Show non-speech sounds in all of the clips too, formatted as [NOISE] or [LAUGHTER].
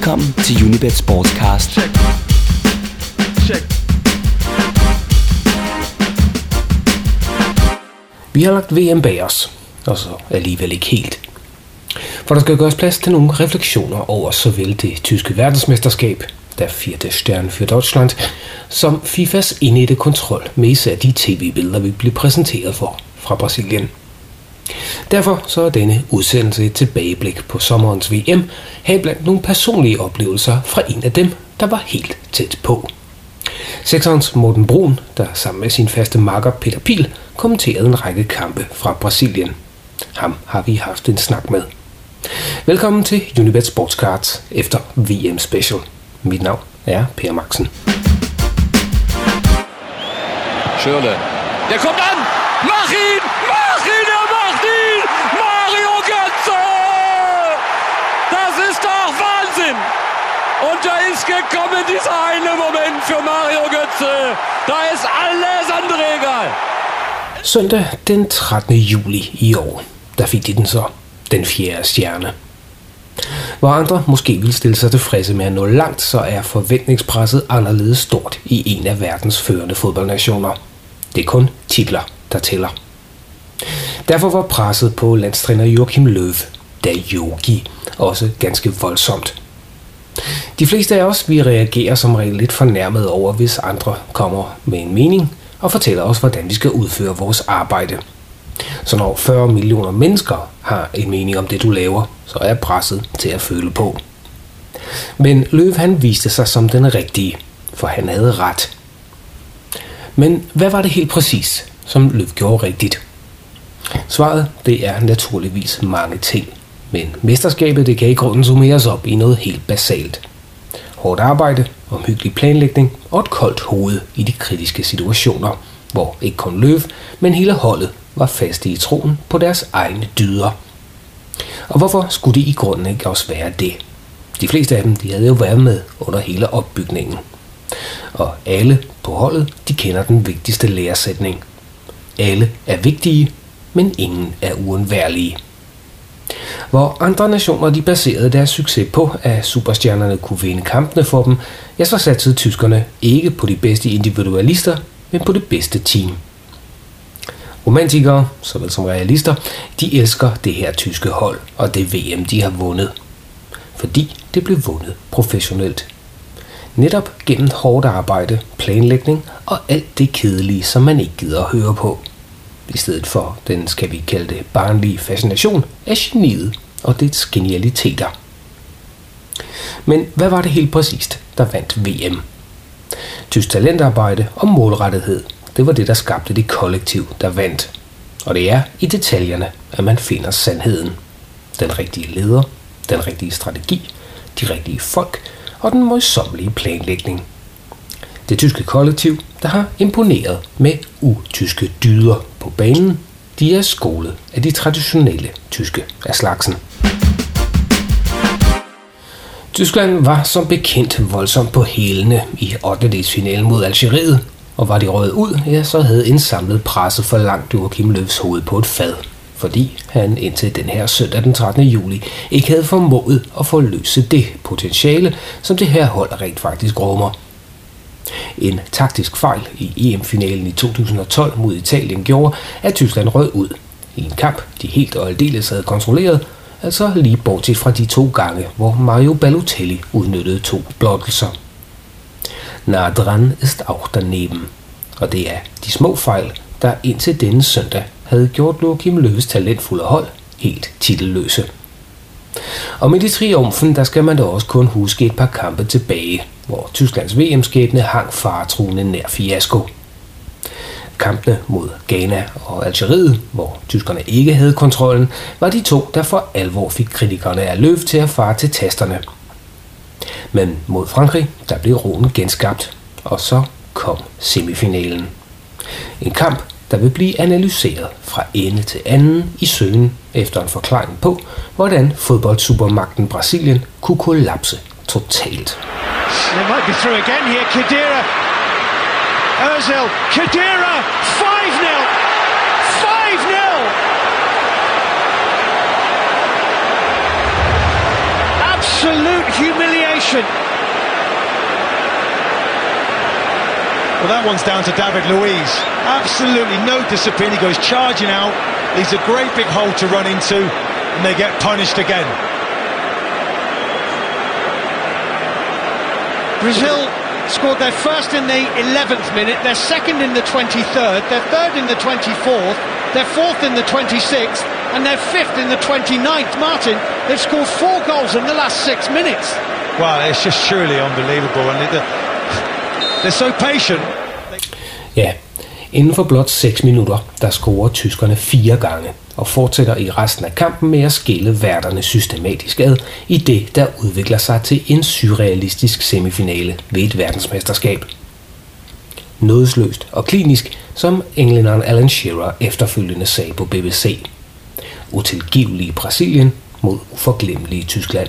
Velkommen til Unibet Sportscast. Check. Check. Vi har lagt VM bag os, og så alligevel ikke helt. For der skal gøres plads til nogle refleksioner over såvel det tyske verdensmesterskab, der Vierte Stern für Deutschland, som FIFAs indette kontrol med især de tv-billeder, vi blev præsenteret for fra Brasilien. Derfor så er denne udsendelse et tilbageblik på sommerens VM, heriblandt nogle personlige oplevelser fra en af dem, der var helt tæt på. Sekserens Morten Brun, der sammen med sin faste makker Peter Pil kommenterede en række kampe fra Brasilien. Ham har vi haft en snak med. Velkommen til Unibet Sportscards efter VM Special. Mit navn er Per Maxen. Schürrle. Der kommt an! Und da ist gekommen dieser eine Moment für Mario Götze. Da ist alles andere egal. Søndag den 13. juli i år, der fik de den så, den fjerde stjerne. Hvor andre måske vil stille sig tilfredse med at nå langt, så er forventningspresset anderledes stort i en af verdens førende fodboldnationer. Det er kun titler, der tæller. Derfor var presset på landstræner Joachim Löw, da Yogi, også ganske voldsomt. De fleste af os vi reagerer som regel lidt fornærmet over, hvis andre kommer med en mening og fortæller os, hvordan vi skal udføre vores arbejde. Så når 40 millioner mennesker har en mening om det, du laver, så er presset til at føle på. Men Løv han viste sig som den rigtige, for han havde ret. Men hvad var det helt præcis, som Løv gjorde rigtigt? Svaret det er naturligvis mange ting. Men mesterskabet det kan i grunden summeres op i noget helt basalt. Hårdt arbejde, omhyggelig planlægning og et koldt hoved i de kritiske situationer, hvor ikke kun Løv, men hele holdet var faste i troen på deres egne dyder. Og hvorfor skulle det i grunden ikke også være det? De fleste af dem de havde jo været med under hele opbygningen. Og alle på holdet de kender den vigtigste læresætning. Alle er vigtige, men ingen er uundværlige. Hvor andre nationer de baserede deres succes på, at superstjernerne kunne vinde kampene for dem, ja, så satsede tyskerne ikke på de bedste individualister, men på det bedste team. Romantikere, såvel som realister, de elsker det her tyske hold og det VM, de har vundet. Fordi det blev vundet professionelt. Netop gennem hårdt arbejde, planlægning og alt det kedelige, som man ikke gider at høre på. I stedet for den, skal vi kalde det, barnlige fascination af geniet og dets genialiteter. Men hvad var det helt præcist, der vandt VM? Tysk talentarbejde og målrettighed det var det, der skabte det kollektiv, der vandt. Og det er i detaljerne, at man finder sandheden. Den rigtige leder, den rigtige strategi, de rigtige folk og den møjsommelige planlægning. Det tyske kollektiv, der har imponeret med utyske dyder på banen, de er skolet af de traditionelle tyske af slagsen. Tyskland var som bekendt voldsomt på hælene i 8. finalen mod Algeriet, og var de røget ud, ja, så havde en samlet presse for langt Joachim Løvs hoved på et fad, fordi han indtil den her søndag den 13. juli ikke havde formået at forløse det potentiale, som det her hold rent faktisk rummer. En taktisk fejl i EM-finalen i 2012 mod Italien gjorde, at Tyskland rød ud i en kamp, de helt og aldeles havde kontrolleret, altså lige bortset fra de to gange, hvor Mario Balotelli udnyttede to blottelser. Nah dran ist auch daneben. Og det er de små fejl, der indtil denne søndag havde gjort Joachim Løves talentfulde hold helt titelløse. Og med de triumfen, der skal man da også kun huske et par kampe tilbage, hvor Tysklands VM-skæbne hang faretruende nær fiasko. Kampene mod Ghana og Algeriet, hvor tyskerne ikke havde kontrollen, var de to, der for alvor fik kritikerne af løft til at fare til tasterne – men mod Frankrig, der blev roen genskabt, og så kom semifinalen. En kamp, der vil blive analyseret fra ende til anden i søgen efter en forklaring på, hvordan fodboldsupermagten Brasilien kunne kollapse totalt. They might be through again here. Khedira. Ozil. Khedira. 5-0. 5-0. Absolute humiliation Well, that one's down to David Luiz. Absolutely no discipline. He goes charging out. Leaves a great big hole to run into, and they get punished again. Brazil scored their first in the 11th minute, their second in the 23rd, their third in the 24th, their fourth in the 26th, and their fifth in the 29th. Martin, they've scored four goals in the last six minutes. Well, it's just truly unbelievable, and it, they're so patient. Ja, inden for blot 6 minutter, der scorer tyskerne fire gange og fortsætter i resten af kampen med at skille værterne systematisk ad i det, der udvikler sig til en surrealistisk semifinale ved et verdensmesterskab. Nådesløst og klinisk, som englænderen Alan Shearer efterfølgende sagde på BBC. Utilgivelige Brasilien mod uforglemmelige Tyskland.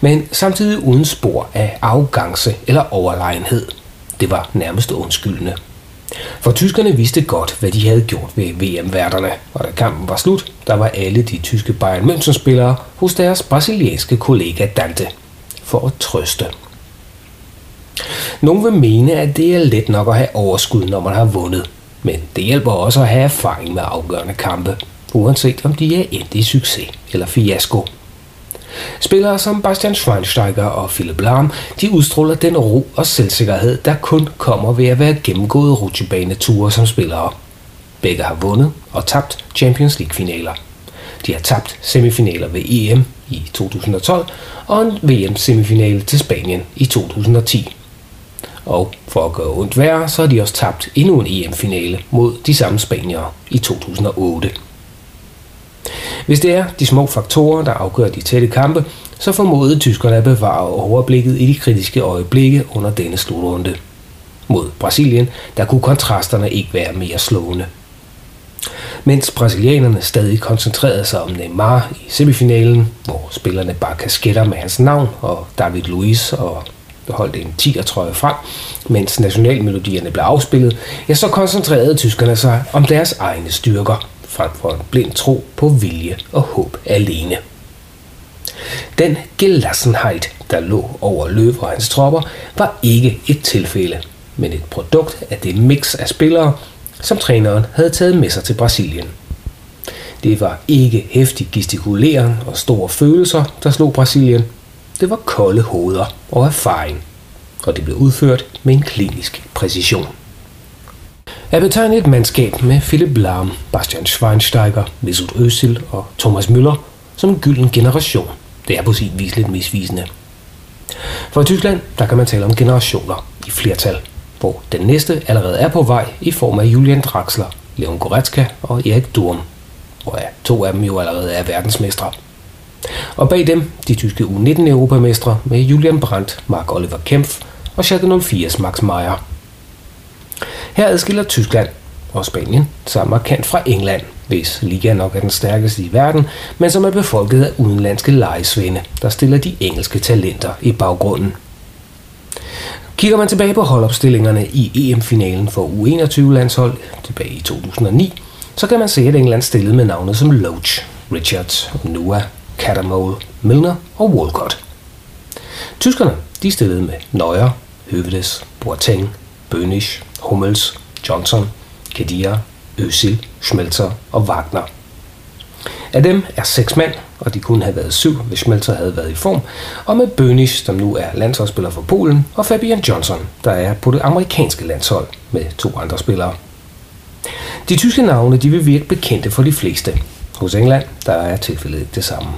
Men samtidig uden spor af arrogance eller overlegenhed. Det var nærmest undskyldende. For tyskerne vidste godt, hvad de havde gjort ved VM-værterne, og da kampen var slut, der var alle de tyske Bayern München-spillere hos deres brasilianske kollega Dante for at trøste. Nogle vil mene, at det er let nok at have overskud, når man har vundet, men det hjælper også at have erfaring med afgørende kampe, uanset om de er endt i succes eller fiasko. Spillere som Bastian Schweinsteiger og Philip Lahm, de udstråler den ro og selvsikkerhed, der kun kommer ved at være gennemgået rutsjebaneture som spillere. Begge har vundet og tabt Champions League-finaler. De har tabt semifinaler ved EM i 2012 og en VM-semifinale til Spanien i 2010. Og for at gøre ondt værre, så har de også tabt endnu en EM-finale mod de samme spaniere i 2008. Hvis det er de små faktorer, der afgør de tætte kampe, så formåede tyskerne at bevare overblikket i de kritiske øjeblikke under denne slutrunde. Mod Brasilien, der kunne kontrasterne ikke være mere slående. Mens brasilianerne stadig koncentrerede sig om Neymar i semifinalen, hvor spillerne bare kasketter med hans navn og David Luiz og holdt en 10'er trøje frem, mens nationalmelodierne blev afspillet, ja, så koncentrerede tyskerne sig om deres egne styrker, frem for en blind tro på vilje og håb alene. Den gelassenhed, der lå over Løv og hans tropper, var ikke et tilfælde, men et produkt af det mix af spillere, som træneren havde taget med sig til Brasilien. Det var ikke hæftig gestikulering og store følelser, der slog Brasilien. Det var kolde hoveder og erfaring, og det blev udført med en klinisk præcision er betegnet et mandskab med Philip Lahm, Bastian Schweinsteiger, Mesut Özil og Thomas Müller som en gylden generation, det er på sin vis lidt misvisende. For i Tyskland, der kan man tale om generationer i flertal, hvor den næste allerede er på vej i form af Julian Draxler, Leon Goretzka og Erik Durm, hvor ja, to af dem jo allerede er verdensmestre. Og bag dem de tyske U19-europamestre med Julian Brandt, Mark Oliver Kempf og Schalke 04's Max Meyer. Her adskiller Tyskland og Spanien sig markant fra England, hvis liga nok er den stærkeste i verden, men som er befolket af udenlandske lejesvende, der stiller de engelske talenter i baggrunden. Kigger man tilbage på holdopstillingerne i EM-finalen for U21-landshold tilbage i 2009, så kan man se, at England stillede med navne som Loach, Richards, Noah, Catamole, Milner og Walcott. Tyskerne de stillede med Neuer, Høvedes, Boateng, Bönisch, Hummels, Johnson, Kedira, Özil, Schmelzer og Wagner. Af dem er seks mand, og de kunne have været syv, hvis Schmelzer havde været i form, og med Bönisch, som nu er landsholdsspiller for Polen, og Fabian Johnson, der er på det amerikanske landshold med to andre spillere. De tyske navne de vil virke bekendte for de fleste. Hos England der er tilfældet det samme.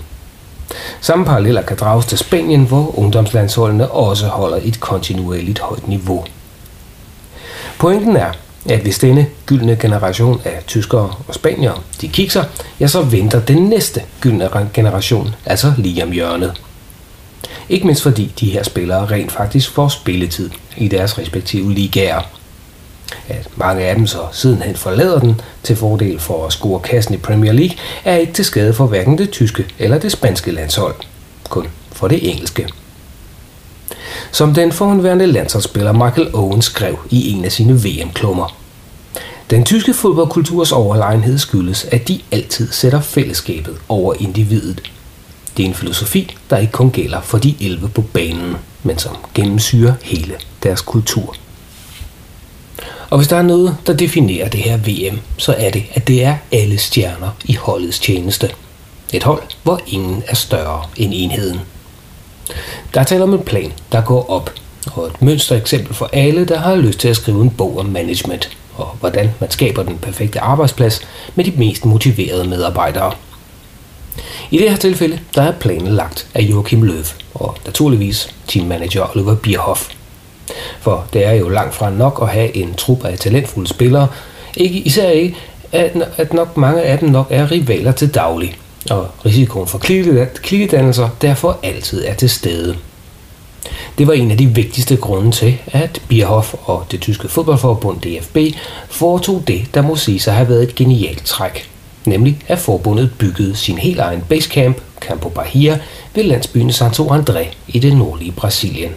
Samme paralleller kan drages til Spanien, hvor ungdomslandsholdene også holder et kontinuerligt højt niveau. Pointen er, at hvis denne gyldne generation af tyskere og spaniere, de kikser, ja, så venter den næste gyldne generation altså lige om hjørnet. Ikke mindst fordi de her spillere rent faktisk får spilletid i deres respektive ligaer. At mange af dem så sidenhen forlader den til fordel for at score kassen i Premier League, er ikke til skade for hverken det tyske eller det spanske landshold, kun for det engelske som den forhåndværende landsholdsspiller Michael Owen skrev i en af sine VM-klummer. Den tyske fodboldkulturs overlegenhed skyldes, at de altid sætter fællesskabet over individet. Det er en filosofi, der ikke kun gælder for de 11 på banen, men som gennemsyrer hele deres kultur. Og hvis der er noget, der definerer det her VM, så er det, at det er alle stjerner i holdets tjeneste. Et hold, hvor ingen er større end enheden. Der er tale om en plan, der går op, og et mønstereksempel for alle, der har lyst til at skrive en bog om management, og hvordan man skaber den perfekte arbejdsplads med de mest motiverede medarbejdere. I det her tilfælde, der er planen lagt af Joachim Löw, og naturligvis teammanager Oliver Bierhoff. For det er jo langt fra nok at have en trup af talentfulde spillere, ikke især ikke, at nok mange af dem nok er rivaler til daglig, og risikoen for klikkedannelser derfor altid er til stede. Det var en af de vigtigste grunde til, at Bierhoff og det tyske fodboldforbund DFB foretog det, der må sige sig have været et genialt træk. Nemlig at forbundet byggede sin helt egen basecamp, Campo Bahia, ved landsbyen Santo André i det nordlige Brasilien.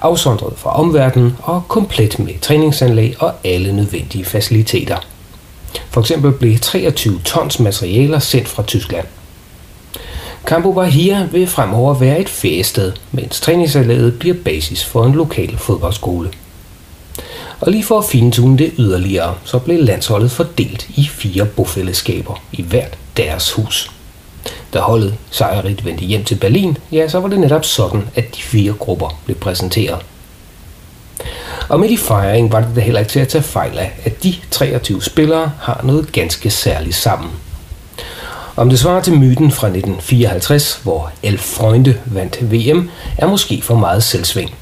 Afsondret fra omverdenen og komplet med træningsanlæg og alle nødvendige faciliteter. For eksempel blev 23 tons materialer sendt fra Tyskland. Campo Bahia vil fremover være et feriested, mens træningsanlægget bliver basis for en lokal fodboldskole. Og lige for at fintune det yderligere, så blev landsholdet fordelt i fire bofællesskaber i hvert deres hus. Da holdet sejrigt vendte hjem til Berlin, ja, så var det netop sådan, at de fire grupper blev præsenteret. Og med i fejringen var det da heller ikke til at tage fejl af, at de 23 spillere har noget ganske særligt sammen. Om det svarer til myten fra 1954, hvor Elf Freunde vandt VM, er måske for meget selvsving.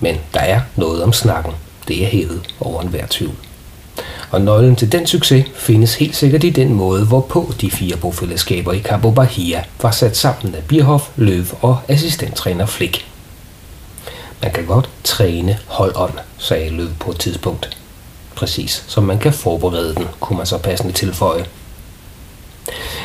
Men der er noget om snakken. Det er hævet over enhver tvivl. Og nøglen til den succes findes helt sikkert i den måde, hvorpå de fire bofællesskaber i Cabo Bahia var sat sammen af Bierhoff, Løv og assistenttræner Flick. Man kan godt træne holdånd, sagde Løv på et tidspunkt. Præcis som man kan forberede den, kunne man så passende tilføje.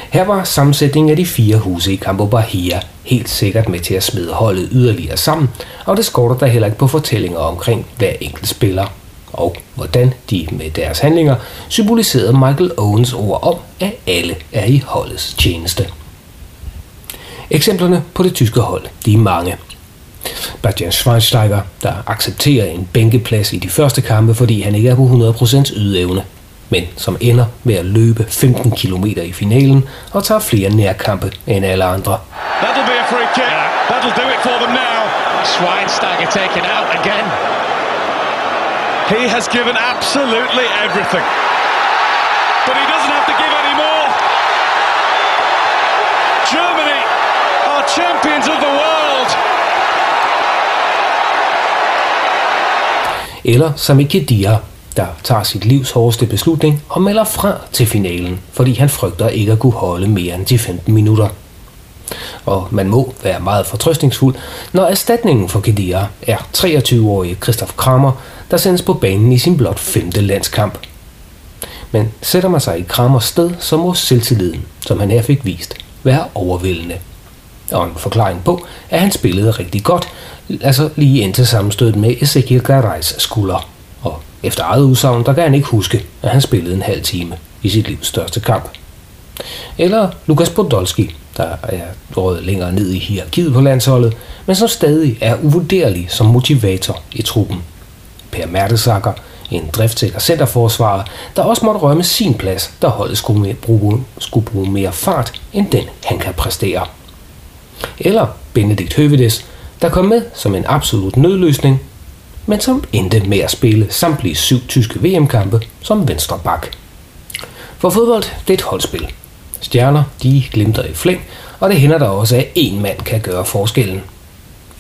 Her var sammensætningen af de fire huse i Campo Bahia helt sikkert med til at smide holdet yderligere sammen, og det skorter der heller ikke på fortællinger omkring hver enkelt spiller, og hvordan de med deres handlinger symboliserede Michael Owens ord om, at alle er i holdets tjeneste. Eksemplerne på det tyske hold, de er mange. Bastian Schweinsteiger, der accepterer en bænkeplads i de første kampe, fordi han ikke er på 100% ydeevne, men som ender med at løbe 15 km i finalen og tager flere nærkampe end alle andre. That'll be a free kick. That'll do it for them now. Schweinsteiger taken out again. He has given absolutely everything. But he doesn't have to give any more. Germany are champions of the world. Eller Sami Khedira, der tager sit livs hårdeste beslutning og melder fra til finalen, fordi han frygter ikke at kunne holde mere end de 15 minutter. Og man må være meget fortrøstningsfuld, når erstatningen for Khedira er 23-årige Christoph Kramer, der sendes på banen i sin blot femte landskamp. Men sætter man sig i Kramers sted, så må selvtilliden, som han her fik vist, være overvældende. Og en forklaring på, at han spillede rigtig godt, altså lige indtil sammenstødet med Ezekiel Garais skulder. Og efter eget udsagn, der kan han ikke huske, at han spillede en halv time i sit livs største kamp. Eller Lukas Podolski, der er rådet længere ned i hierarkiet på landsholdet, men som stadig er uvurderlig som motivator i truppen. Per Mertesacker, en driftsikker centerforsvarer, der også måtte rømme sin plads, da holdet skulle bruge, skulle bruge mere fart, end den han kan præstere. Eller Benedikt Høvedes, der kom med som en absolut nødløsning, men som endte med at spille samtlige syv tyske VM-kampe som venstre bak. For fodbold, det er et holdspil. Stjerner, de glimter i flæng, og det hænder der også, at én mand kan gøre forskellen.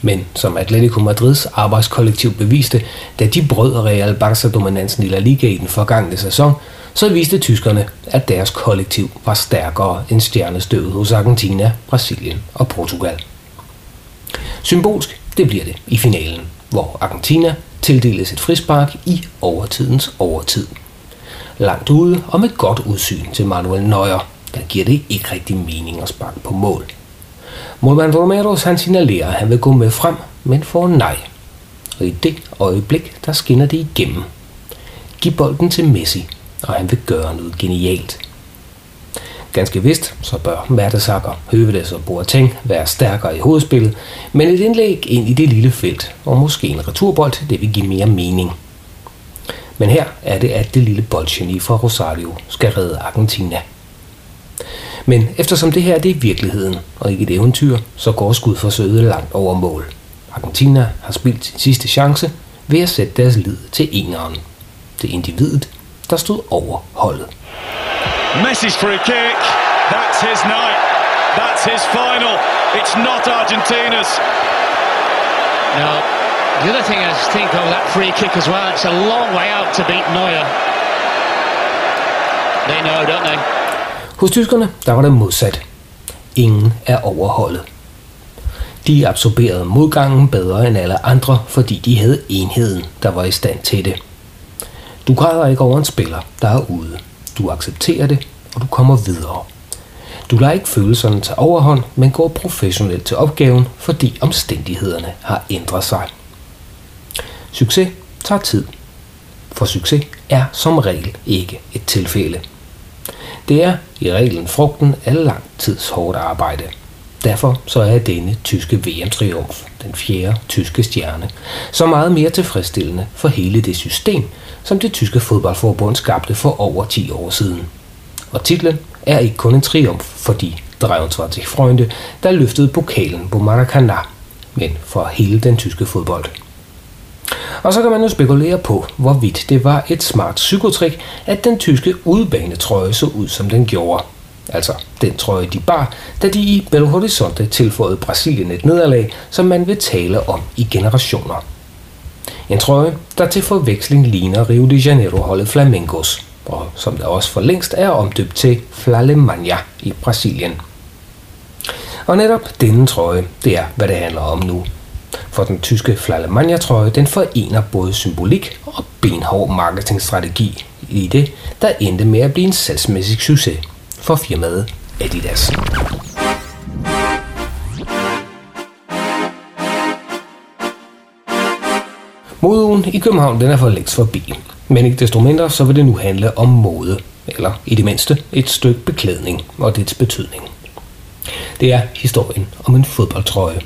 Men som Atletico Madrids arbejdskollektiv beviste, da de brød Real Barca-dominansen i La Liga i den forgangne sæson, så viste tyskerne, at deres kollektiv var stærkere end stjernestøvet hos Argentina, Brasilien og Portugal. Symbolsk, det bliver det i finalen, hvor Argentina tildeles et frispark i overtidens overtid. Langt ude og med godt udsyn til Manuel Neuer, der giver det ikke rigtig mening at sparke på mål. Målmand Romeros han signalerer, at han vil gå med frem, men får nej. Og i det øjeblik, der skinner det igennem. Giv bolden til Messi, og han vil gøre noget genialt. ganske vist, så bør Mertesacker, Høvedes og Boateng være stærkere i hovedspillet, men et indlæg ind i det lille felt, og måske en returbold, det vil give mere mening. Men her er det, at det lille boldgeni fra Rosario skal redde Argentina. Men eftersom det her det er virkeligheden, og ikke et eventyr, så går skudforsøget langt over mål. Argentina har spildt sin sidste chance ved at sætte deres lid til eneren. Det individet, der stod over holdet. Messi's free kick. That's his night. That's his final. It's not Argentina's. Now, the other thing I think of that free kick as well, it's a long way out to beat Neuer. They know, don't they? Hos tyskerne, der var det modsat. Ingen er overholdet. De absorberede modgangen bedre end alle andre, fordi de havde enheden, der var i stand til det. Du græder ikke over en spiller, der er ude. Du accepterer det, og du kommer videre. Du lader ikke følelserne tage overhånd, men går professionelt til opgaven, fordi omstændighederne har ændret sig. Succes tager tid, for succes er som regel ikke et tilfælde. Det er i reglen frugten af lang tids hårdt arbejde. Derfor så er denne tyske VM-triumf, den fjerde tyske stjerne, så meget mere tilfredsstillende for hele det system, som det tyske fodboldforbund skabte for over 10 år siden. Og titlen er ikke kun en triumf for de 23 Freunde, der løftede pokalen på Maracana, men for hele den tyske fodbold. Og så kan man jo spekulere på, hvorvidt det var et smart psykotrik, at den tyske udbanetrøje så ud, som den gjorde. Altså den trøje, de bar, da de i Belo Horizonte tilføjede Brasilien et nederlag, som man vil tale om i generationer. En trøje, der til forveksling ligner Rio de Janeiro-holdet Flamengos, og som der også for længst er omdøbt til Flalemania i Brasilien. Og netop denne trøje, det er, hvad det handler om nu. For den tyske Flalemania-trøje, den forener både symbolik og benhård marketingstrategi i det, der endte med at blive en salgsmæssig succes for firmaet Adidas. Modeugen i København den er for længst forbi, men ikke desto mindre så vil det nu handle om mode, eller i det mindste et stykke beklædning og dets betydning. Det er historien om en fodboldtrøje.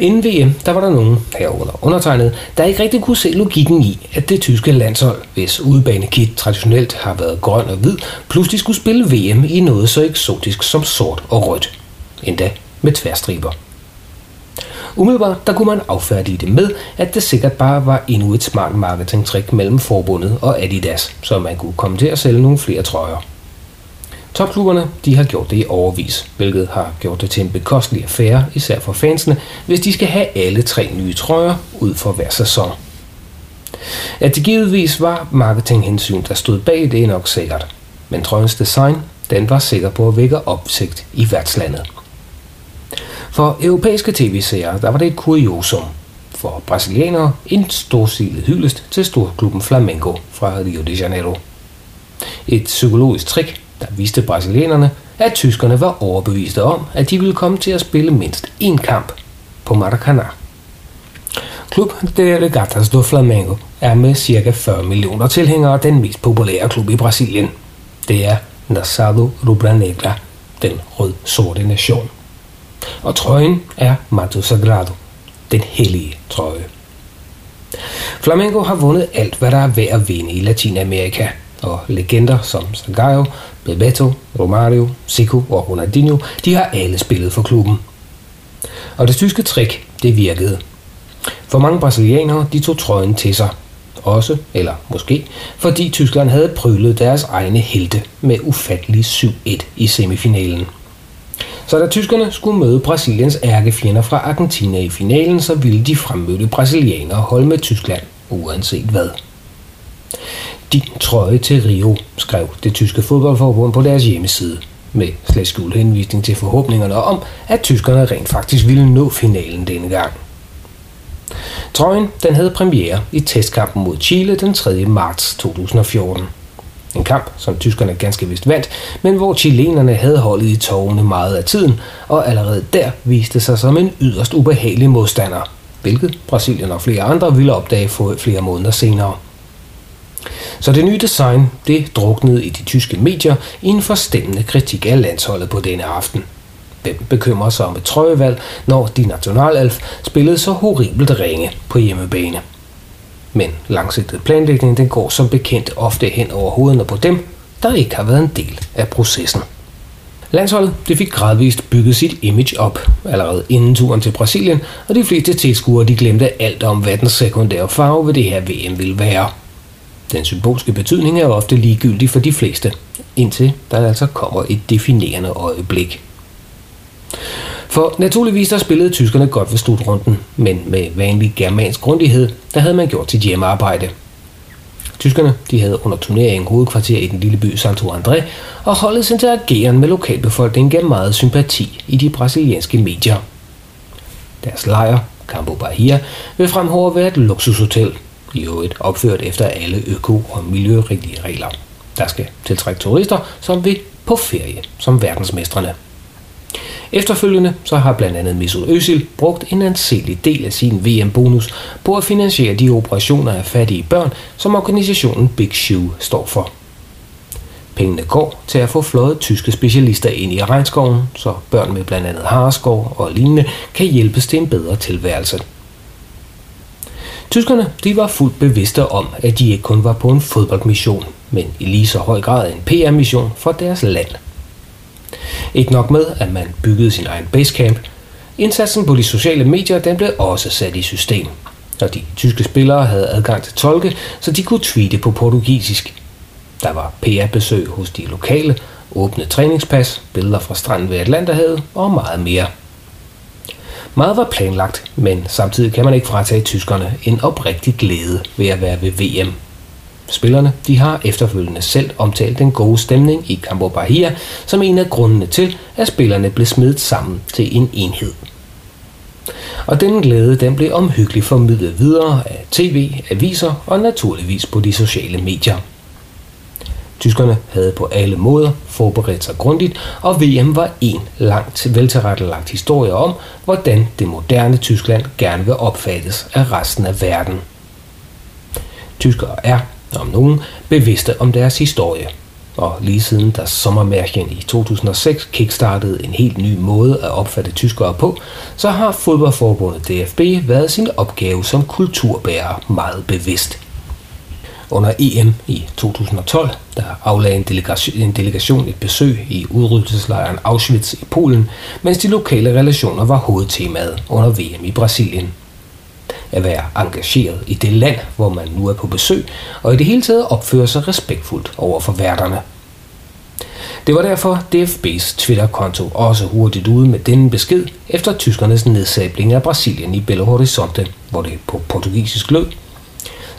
Inden VM, der var der nogen herunder undertegnet, der ikke rigtig kunne se logikken i, at det tyske landshold, hvis udebanekit traditionelt har været grøn og hvid, pludselig skulle spille VM i noget så eksotisk som sort og rødt. Endda med tværstriber. Umiddelbart der kunne man affærdige det med, at det sikkert bare var endnu et smart marketingtrick mellem forbundet og Adidas, så man kunne komme til at sælge nogle flere trøjer. Topklubberne de har gjort det i overvis, hvilket har gjort det til en bekostelig affære, især for fansene, hvis de skal have alle tre nye trøjer ud for hver sæson. At det givetvis var marketinghensyn, der stod bag det er nok sikkert, men trøjens design den var sikker på at vække opsigt i værtslandet. For europæiske tv-seere, der var det et kuriosum. For brasilianere en storsilet hyldest til storklubben Flamengo fra Rio de Janeiro. Et psykologisk trick, der viste brasilianerne, at tyskerne var overbeviste om, at de ville komme til at spille mindst én kamp på Maracanã. Klub de Regatas do Flamengo er med ca. 40 millioner tilhængere den mest populære klub i Brasilien. Det er Nassado Rubra Negra, den rød-sorte nation. Og trøjen er Mato Sagrado, den hellige trøje. Flamengo har vundet alt, hvad der er værd at vinde i Latinamerika, og legender som Sagallo, Bebeto, Romario, Zico og Ronaldinho, de har alle spillet for klubben. Og det tyske trick, det virkede. For mange brasilianere, de tog trøjen til sig. Også, eller måske, fordi Tyskland havde prylet deres egne helte med ufattelig 7-1 i semifinalen. Så da tyskerne skulle møde Brasiliens ærkefjender fra Argentina i finalen, så ville de fremmødte brasilianere holde med Tyskland, uanset hvad. Din trøje til Rio, skrev det tyske fodboldforbund på deres hjemmeside, med slet skjult henvisning til forhåbningerne om, at tyskerne rent faktisk ville nå finalen denne gang. Trøjen den havde premiere i testkampen mod Chile den 3. marts 2014. En kamp, som tyskerne ganske vist vandt, men hvor chilenerne havde holdet i tårne meget af tiden, og allerede der viste sig som en yderst ubehagelig modstander, hvilket Brasilien og flere andre ville opdage for flere måneder senere. Så det nye design, det druknede i de tyske medier i en forstemmende kritik af landsholdet på denne aften. Hvem bekymrer sig om et trøjevalg, når de nationalalf spillede så horribelt ringe på hjemmebane? Men langsigtet planlægning den går som bekendt ofte hen over hovederne på dem, der ikke har været en del af processen. Landsholdet det fik gradvist bygget sit image op allerede inden turen til Brasilien, og de fleste tilskuere de glemte alt om, hvad den sekundære farve ved det her VM ville være. Den symbolske betydning er ofte ligegyldig for de fleste, indtil der altså kommer et definerende øjeblik. For naturligvis der spillede tyskerne godt ved slutrunden, men med vanlig germansk grundighed, der havde man gjort sit hjemmearbejde. Tyskerne de havde under turneringen hovedkvarter i den lille by Santo André, og holdets interageren med lokalbefolkningen gav meget sympati i de brasilianske medier. Deres lejr, Campo Bahia, vil fremover være et luksushotel, i øvrigt opført efter alle øko- og miljørigtige regler. Der skal tiltrække turister, som vil på ferie som verdensmestrene. Efterfølgende så har blandt andet Mesut Özil brugt en anselig del af sin VM-bonus på at finansiere de operationer af fattige børn, som organisationen Big Shoe står for. Pengene går til at få fløjet tyske specialister ind i regnskoven, så børn med blandt andet harskov og lignende kan hjælpes til en bedre tilværelse. Tyskerne de var fuldt bevidste om, at de ikke kun var på en fodboldmission, men i lige så høj grad en PR-mission for deres land – ikke nok med, at man byggede sin egen basecamp. Indsatsen på de sociale medier den blev også sat i system. Og de tyske spillere havde adgang til tolke, så de kunne tweete på portugisisk. Der var PR-besøg hos de lokale, åbne træningspas, billeder fra stranden ved Atlanterhavet og meget mere. Meget var planlagt, men samtidig kan man ikke fratage tyskerne en oprigtig glæde ved at være ved VM Spillerne de har efterfølgende selv omtalt den gode stemning i Campo Bahia som en af grundene til, at spillerne blev smidt sammen til en enhed. Og denne glæde den blev omhyggeligt formidlet videre af tv, aviser og naturligvis på de sociale medier. Tyskerne havde på alle måder forberedt sig grundigt, og VM var en langt veltilrettelagt historie om, hvordan det moderne Tyskland gerne vil opfattes af resten af verden. Tyskere er om nogen, bevidste om deres historie. Og lige siden da Sommermærken i 2006 kickstartede en helt ny måde at opfatte tyskere på, så har fodboldforbundet DFB været sin opgave som kulturbærer meget bevidst. Under EM i 2012, der aflagde en delegation, en delegation et besøg i udryddelseslejren Auschwitz i Polen, mens de lokale relationer var hovedtemaet under VM i Brasilien at være engageret i det land, hvor man nu er på besøg, og i det hele taget opføre sig respektfuldt over for værterne. Det var derfor DFB's Twitter-konto også hurtigt ude med denne besked efter tyskernes nedsabling af Brasilien i Belo Horizonte, hvor det på portugisisk lød.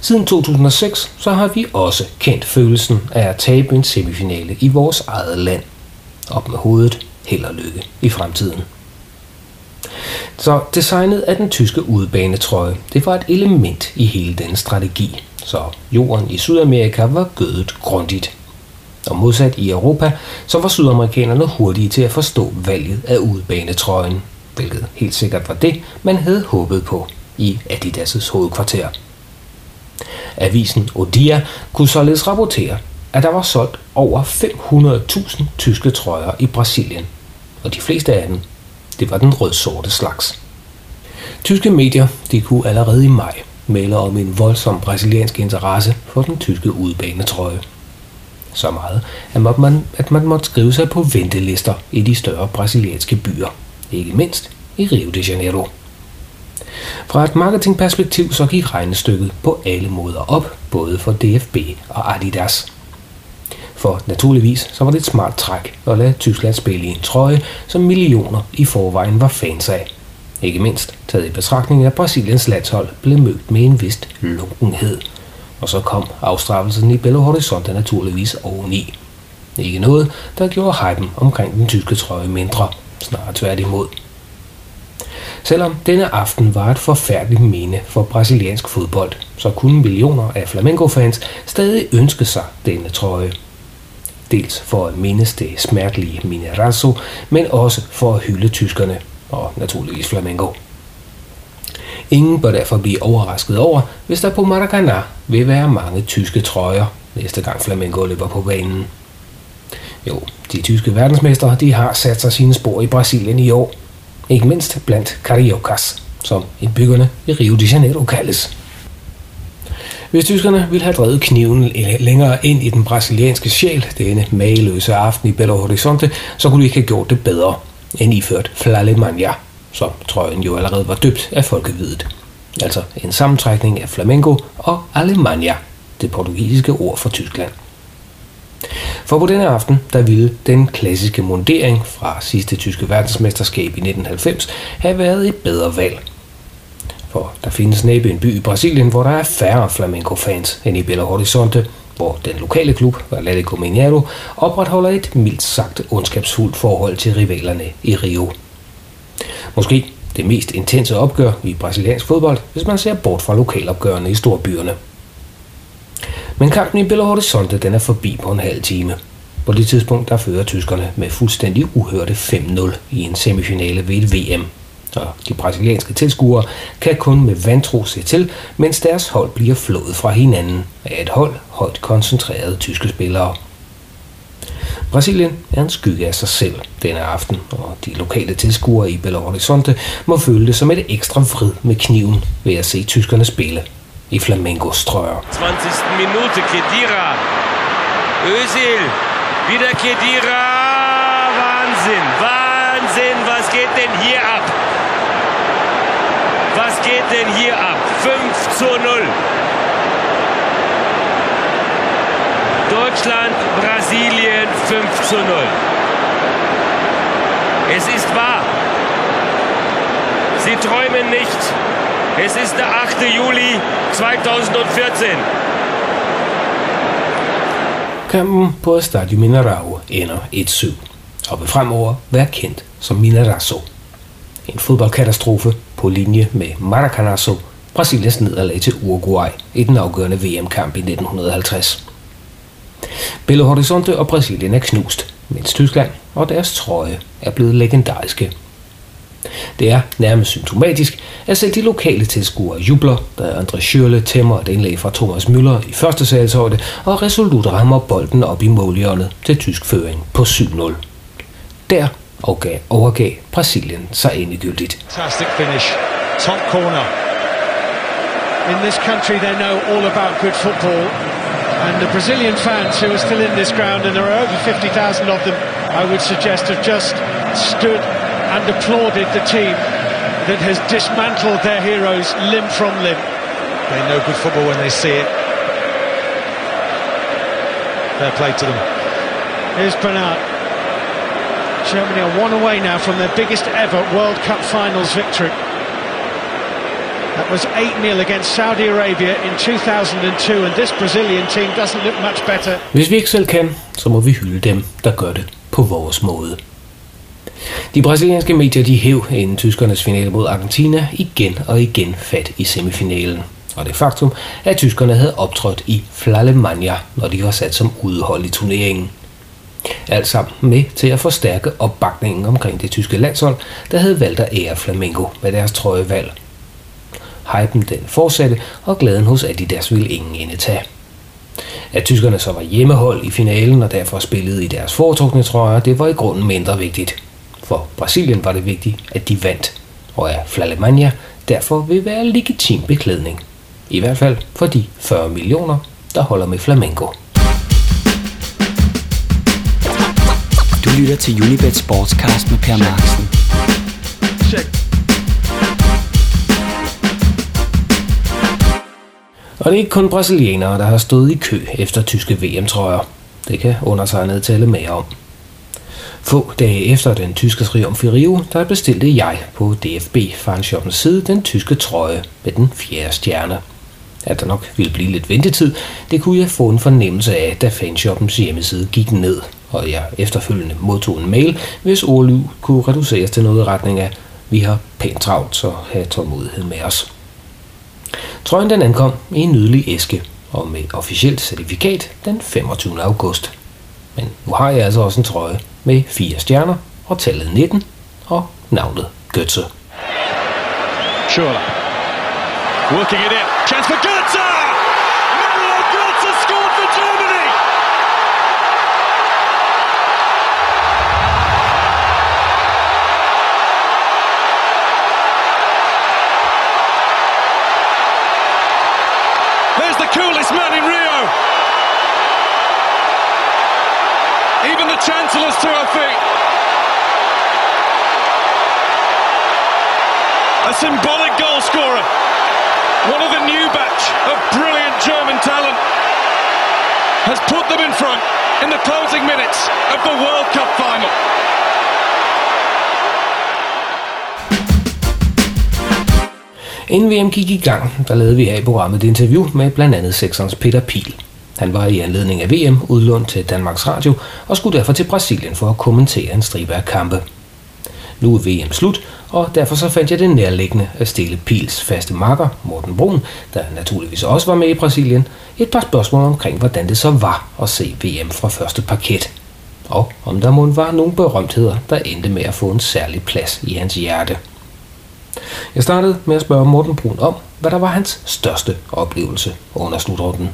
Siden 2006 så har vi også kendt følelsen af at tabe en semifinale i vores eget land. Op med hovedet, held og lykke i fremtiden. Så designet af den tyske udebanetrøje, det var et element i hele den strategi. Så jorden i Sydamerika var gødet grundigt. Og modsat i Europa, så var sydamerikanerne hurtige til at forstå valget af udebanetrøjen, hvilket helt sikkert var det, man havde håbet på i Adidas' hovedkvarter. Avisen Odia kunne således rapportere, at der var solgt over 500.000 tyske trøjer i Brasilien, og de fleste af dem det var den rød-sorte slags. Tyske medier de kunne allerede i maj melde om en voldsom brasiliansk interesse for den tyske udbanetrøje. Så meget, at man, at man måtte skrive sig på ventelister i de større brasilianske byer, ikke mindst i Rio de Janeiro. Fra et marketingperspektiv så gik regnestykket på alle måder op, både for DFB og Adidas. For naturligvis så var det et smart træk at lade Tyskland spille i en trøje, som millioner i forvejen var fans af. Ikke mindst taget i betragtning af Brasiliens landshold blev mødt med en vist lunkenhed. Og så kom afstraffelsen i Belo Horizonte naturligvis oveni. Ikke noget, der gjorde hypen omkring den tyske trøje mindre, snarere tværtimod. Selvom denne aften var et forfærdeligt mene for brasiliansk fodbold, så kunne millioner af Flamengo-fans stadig ønske sig denne trøje dels for at mindes det smertelige Minerazzo, men også for at hylde tyskerne og naturligvis Flamengo. Ingen bør derfor blive overrasket over, hvis der på Maracanã vil være mange tyske trøjer, næste gang Flamengo løber på banen. Jo, de tyske verdensmestre de har sat sig sine spor i Brasilien i år. Ikke mindst blandt Cariocas, som indbyggerne i Rio de Janeiro kaldes. Hvis tyskerne ville have drevet kniven længere ind i den brasilianske sjæl denne mageløse aften i Belo Horizonte, så kunne de ikke have gjort det bedre end iført Flalemania, som trøjen jo allerede var døbt af folkevidet. Altså en sammentrækning af flamenco og Alemania, det portugisiske ord for Tyskland. For på denne aften, der ville den klassiske mundering fra sidste tyske verdensmesterskab i 1990 have været et bedre valg. For der findes næppe en by i Brasilien, hvor der er færre flamenco-fans end i Belo Horizonte, hvor den lokale klub, Atlético Mineiro, opretholder et mildt sagt ondskabsfuldt forhold til rivalerne i Rio. Måske det mest intense opgør i brasiliansk fodbold, hvis man ser bort fra lokalopgørene i storbyerne. Men kampen i Belo Horizonte den er forbi på en halv time. På det tidspunkt der fører tyskerne med fuldstændig uhørte 5-0 i en semifinale ved et VM. Og de brasilianske tilskuere kan kun med vantro se til, mens deres hold bliver flået fra hinanden af et hold højt koncentrerede tyske spillere. Brasilien er en skygge af sig selv denne aften, og de lokale tilskuere i Belo Horizonte må føle det som et ekstra vrid med kniven ved at se tyskerne spille i Flamengos trøjer. 20. Minute, Kedira. Özil. Wieder Kedira. Wahnsinn, Wahnsinn, was geht denn hier ab? Was geht denn hier ab? 5 zu 0. Deutschland, Brasilien 5 zu 0. Es ist wahr. Sie träumen nicht. Es ist der 8. Juli 2014. Kampen på Stadio Mineirao ender 1-7 og vil fremover være kendt som Minerazo. En fodboldkatastrofe på linje med Maracanazo, Brasiliens nederlag til Uruguay i den afgørende VM-kamp i 1950. Belo Horizonte og Brasilien er knust, mens Tyskland og deres trøje er blevet legendariske. Det er nærmest symptomatisk, at selv de lokale tilskuere jubler, da André Schürrle tæmmer et indlæg fra Thomas Müller i første salshøjde og resolut rammer bolden op i målhjørnet til tysk føring på 7-0. Der overgav, overgav Brasilien sig endegyldigt. Fantastic finish. Top corner. In this country, they know all about good football. And the Brazilian fans who are still in this ground, and there are over 50,000 of them, I would suggest, have just stood and applauded the team that has dismantled their heroes limb from limb. They know good football when they see it. Fair play to them. Here's Bernard. Germany are one away now from their biggest ever World Cup finals victory. That was 8-0 against Saudi Arabia in 2002, and this Brazilian team doesn't look much better. Hvis vi ikke selv kan, så må vi hylde dem, der gør det på vores måde. De brasilianske medier de hæv inden tyskernes finale mod Argentina igen og igen fat i semifinalen. Og det faktum, at tyskerne havde optrådt i Flalemania, når de var sat som udhold i turneringen. Alt sammen med til at forstærke opbakningen omkring det tyske landshold, der havde valgt at ære Flamengo med deres trøjevalg. Hypen den fortsatte, og glæden hos Adidas ville ingen ende tage. At tyskerne så var hjemmehold i finalen og derfor spillede i deres foretrukne trøjer, det var i grunden mindre vigtigt. For Brasilien var det vigtigt, at de vandt, og at Flalemania derfor vil være legitim beklædning. I hvert fald for de 40 millioner, der holder med flamenco. Du lytter til Unibet Sportscast med Per Marksen. Og det er ikke kun brasilianere, der har stået i kø efter tyske VM-trøjer. Det kan undertegnet tale mere om. Få dage efter den tyske triumf i Rio, der bestilte jeg på DFB fanshoppens side den tyske trøje med den fjerde stjerne. At der nok ville blive lidt ventetid, det kunne jeg få en fornemmelse af, da fanshoppens hjemmeside gik ned, og jeg efterfølgende modtog en mail, hvis ordlyd kunne reduceres til noget i retning af, vi har pænt travlt, så have tålmodighed med os. Trøjen den ankom i en nydelig æske, og med officielt certifikat den 25. august. Men nu har jeg altså også en trøje med fire stjerner og tallet 19 og navnet Götze. Schürrle. Working it in. Chance for Götze! Feet. A symbolic goal scorer. One of the new batch of brilliant German talent has put them in front in the closing minutes of the World Cup final. Inden VM gik i gang, der lavede vi her i programmet et interview med blandt andet seksons Peter Pil. Han var i anledning af VM udlånt til Danmarks Radio og skulle derfor til Brasilien for at kommentere en stribe af kampe. Nu er VM slut, og derfor så fandt jeg det nærliggende at stille Pils faste makker, Morten Brun, der naturligvis også var med i Brasilien, et par spørgsmål omkring, hvordan det så var at se VM fra første parket. Og om der måtte var nogle berømtheder, der endte med at få en særlig plads i hans hjerte. Jeg startede med at spørge Morten Brun om, hvad der var hans største oplevelse under slutrunden.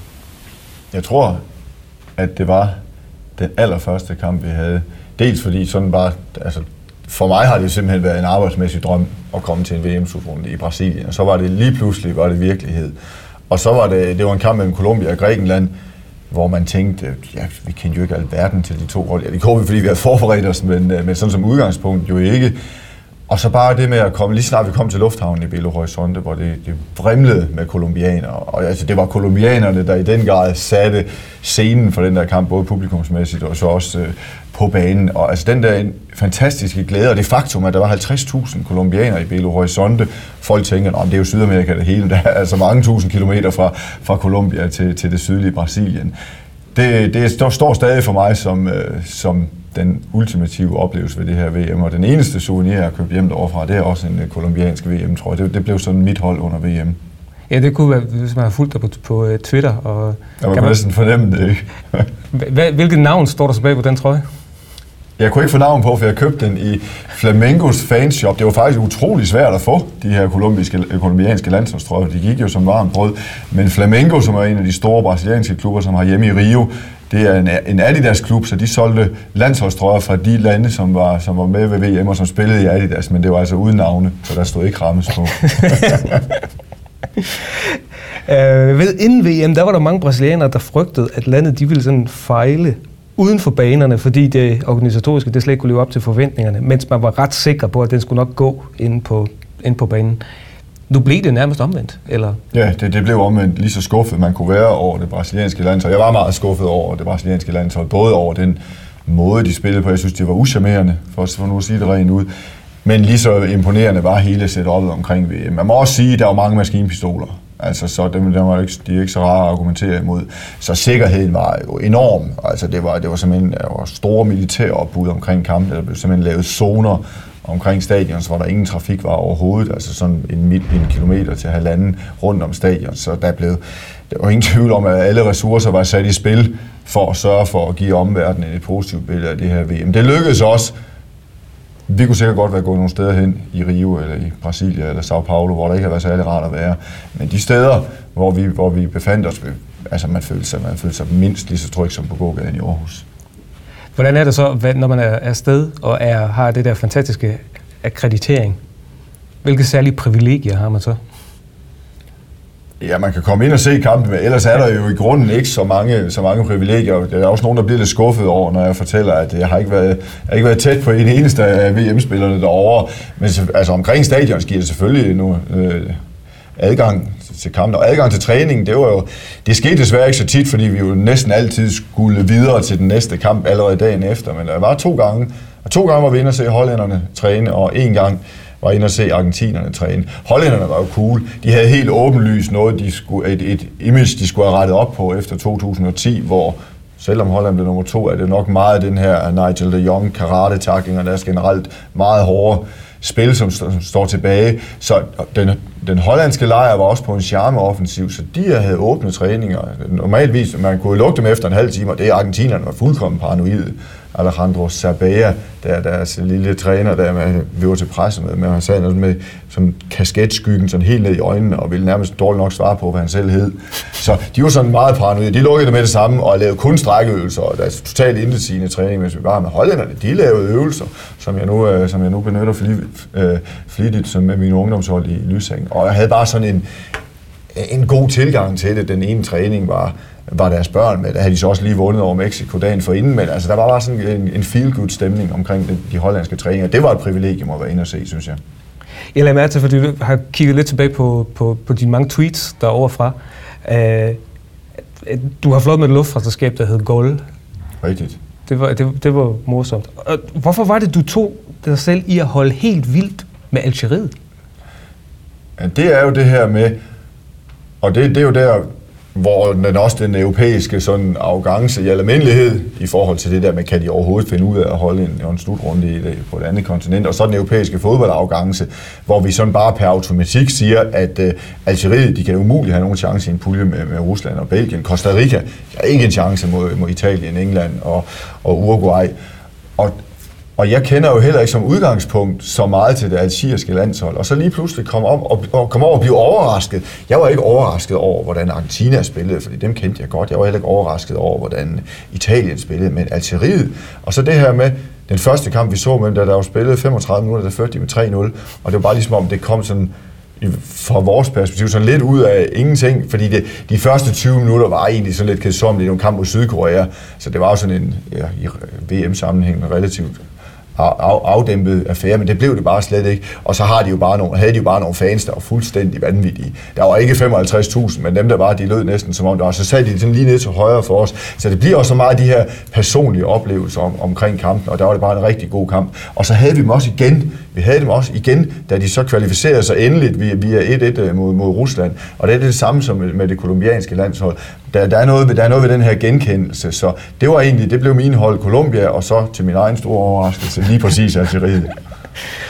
Jeg tror, at det var den allerførste kamp, vi havde. Dels fordi sådan bare, altså for mig har det simpelthen været en arbejdsmæssig drøm at komme til en VM-slutrunde i Brasilien. Og så var det lige pludselig var det virkelighed. Og så var det, det var en kamp mellem Colombia og Grækenland, hvor man tænkte, ja, vi kendte jo ikke alverden til de to hold. Ja, det kunne vi, fordi vi havde forberedt os, men, øh, men sådan som udgangspunkt jo ikke. Og så bare det med at komme, lige snart vi kom til lufthavnen i Belo Horizonte, hvor det, det vrimlede med kolumbianere. Og altså, det var kolumbianerne, der i den grad satte scenen for den der kamp, både publikumsmæssigt og så også øh, på banen. Og altså den der fantastiske glæde, og det faktum, at der var 50.000 kolumbianere i Belo Horizonte. Folk tænker, at det er jo Sydamerika det hele, [LAUGHS] der er altså mange tusind kilometer fra, fra Colombia til, til det sydlige Brasilien. Det, det står, står stadig for mig som, øh, som den ultimative oplevelse ved det her VM, og den eneste souvenir, jeg har købt hjem derovre det er også en kolumbiansk VM, tror jeg. Det, det blev sådan mit hold under VM. Ja, det kunne være, hvis man har fulgt dig på, på uh, Twitter. Og, ja, man kan man næsten fornemme det, ikke? Hvilket navn står der så bag på den trøje? Jeg kunne ikke få navn på, for jeg købte den i Flamengos fanshop. Det var faktisk utrolig svært at få de her kolumbiske, kolumbianske landsholdstrøjer. De gik jo som varmt brød. Men Flamengo, som er en af de store brasilianske klubber, som har hjemme i Rio, det er en, en Adidas klub, så de solgte landsholdstrøjer fra de lande, som var, som var med ved VM og som spillede i Adidas, men det var altså uden navne, så der stod ikke rammes på. [LAUGHS] øh, ved inden VM, der var der mange brasilianere, der frygtede, at landet de ville sådan fejle uden for banerne, fordi det organisatoriske det slet ikke kunne leve op til forventningerne, mens man var ret sikker på, at den skulle nok gå ind på, ind på banen. Nu blev det nærmest omvendt, eller? Ja, det, det blev omvendt lige så skuffet, man kunne være over det brasilianske landshold. Jeg var meget skuffet over det brasilianske landshold, både over den måde, de spillede på. Jeg synes, det var uschammerende, for, for nu at sige det rent ud. Men lige så imponerende var hele setup'et omkring VM. Man må også sige, at der var mange maskinpistoler. Altså, så dem, dem var ikke, de er ikke så rare at argumentere imod. Så sikkerheden var jo enorm. Altså, det var, det var simpelthen der var store militære opbud omkring kampen. Der blev simpelthen lavet zoner omkring stadion, hvor der ingen trafik var overhovedet, altså sådan en, en kilometer til halvanden rundt om stadion, så der blev der var ingen tvivl om, at alle ressourcer var sat i spil for at sørge for at give omverdenen et positivt billede af det her VM. Det lykkedes også. Vi kunne sikkert godt være gået nogle steder hen i Rio eller i Brasilia eller Sao Paulo, hvor der ikke har været særlig rart at være. Men de steder, hvor vi, hvor vi befandt os, altså man følte sig, man følte sig mindst lige så tryg som på gågaden i Aarhus. Hvordan er det så, når man er afsted og er, har det der fantastiske akkreditering? Hvilke særlige privilegier har man så? Ja, man kan komme ind og se kampen, men ellers er der jo i grunden ikke så mange, så mange privilegier. Der er også nogen, der bliver lidt skuffet over, når jeg fortæller, at jeg har ikke været, jeg har ikke været tæt på en eneste af VM-spillerne derovre. Men altså, omkring stadion giver det selvfølgelig nu, øh, adgang til kampen. Og adgang til træningen, det var jo, det skete desværre ikke så tit, fordi vi jo næsten altid skulle videre til den næste kamp allerede dagen efter. Men der var to gange, og to gange var vi inde og se hollænderne træne, og en gang var inde og se argentinerne træne. Hollænderne var jo cool. De havde helt åbenlyst noget, de skulle, et, et image, de skulle have rettet op på efter 2010, hvor selvom Holland blev nummer to, er det nok meget den her Nigel de Jong karate og deres generelt meget hårde spil, som, som står tilbage. Så den, den hollandske lejr var også på en charmeoffensiv, så de havde åbne træninger. Normalvis, man kunne lugte dem efter en halv time, og det er argentinerne var fuldkommen paranoide. Alejandro Sabea, der er deres lille træner, der med, vi var til presse med, men han sagde noget med som kasketskyggen sådan helt ned i øjnene, og ville nærmest dårligt nok svare på, hvad han selv hed. Så de var sådan meget paranoide. De lukkede det med det samme, og lavede kun strækkeøvelser, og deres totalt intetsigende træning, mens vi var med hollænderne. De lavede øvelser, som jeg nu, øh, som jeg nu benytter øh, flittigt som med min ungdomshold i Lysing. Og jeg havde bare sådan en, en god tilgang til det. Den ene træning var, var deres børn med. Der havde de så også lige vundet over Mexico dagen for inden, men altså, der var bare sådan en, en feel-good stemning omkring de, de hollandske træninger. Det var et privilegium at være inde og se, synes jeg. Jeg lader mærke til, fordi du har kigget lidt tilbage på, på, på dine mange tweets derovre fra. Uh, du har flået med et luftfræsterskab, der hed Gold. Rigtigt. Det var, det, det var morsomt. Og hvorfor var det, du tog dig selv i at holde helt vildt med Algeriet? Det er jo det her med, og det, det er jo der, hvor den også den europæiske sådan arrogance i almindelighed i forhold til det der med, kan de overhovedet finde ud af at holde en, en slutrunde i det, på et andet kontinent, og så den europæiske fodboldarrogance, hvor vi sådan bare per automatik siger, at uh, Algeriet, de kan umuligt have nogen chance i en pulje med, med Rusland og Belgien. Costa Rica har ikke en chance mod, mod Italien, England og, og Uruguay. Og, og jeg kender jo heller ikke som udgangspunkt så meget til det algeriske landshold. Og så lige pludselig kom, om og, og kom over og blive overrasket. Jeg var ikke overrasket over, hvordan Argentina spillede, fordi dem kendte jeg godt. Jeg var heller ikke overrasket over, hvordan Italien spillede, men Algeriet. Og så det her med, den første kamp, vi så med da der var spillet 35 minutter, der førte de med 3-0. Og det var bare ligesom om, det kom sådan fra vores perspektiv sådan lidt ud af ingenting, fordi det, de første 20 minutter var egentlig sådan lidt kedsommeligt i en kamp mod Sydkorea, så det var jo sådan en ja, i VM-sammenhæng relativt afdæmpet affære, men det blev det bare slet ikke. Og så har de jo bare nogle, havde de jo bare nogle fans, der var fuldstændig vanvittige. Der var ikke 55.000, men dem der var, de lød næsten som om der var. Så sad de sådan lige ned til højre for os. Så det bliver også så meget de her personlige oplevelser om, omkring kampen, og der var det bare en rigtig god kamp. Og så havde vi dem også igen, vi havde dem også igen, da de så kvalificerede sig endeligt via, via 1-1 mod, mod Rusland. Og det er det samme som med det kolumbianske landshold. Der, der, er noget ved, der er noget ved den her genkendelse, så det var egentlig, det blev min hold Colombia, og så til min egen store overraskelse lige præcis Algeriet. [LAUGHS]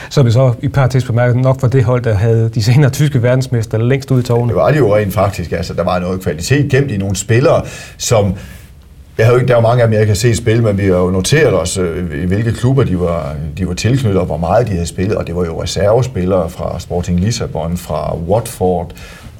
Så vi så i parentes bemærket nok for det hold, der havde de senere tyske verdensmester længst ud i tårne. Det var det jo rent faktisk. Altså, der var noget kvalitet gemt i nogle spillere, som jeg har jo ikke, der er jo mange af dem, jeg kan se spille, men vi har jo noteret os, øh, i hvilke klubber de var, de var tilknyttet, og hvor meget de havde spillet, og det var jo reservespillere fra Sporting Lissabon, fra Watford,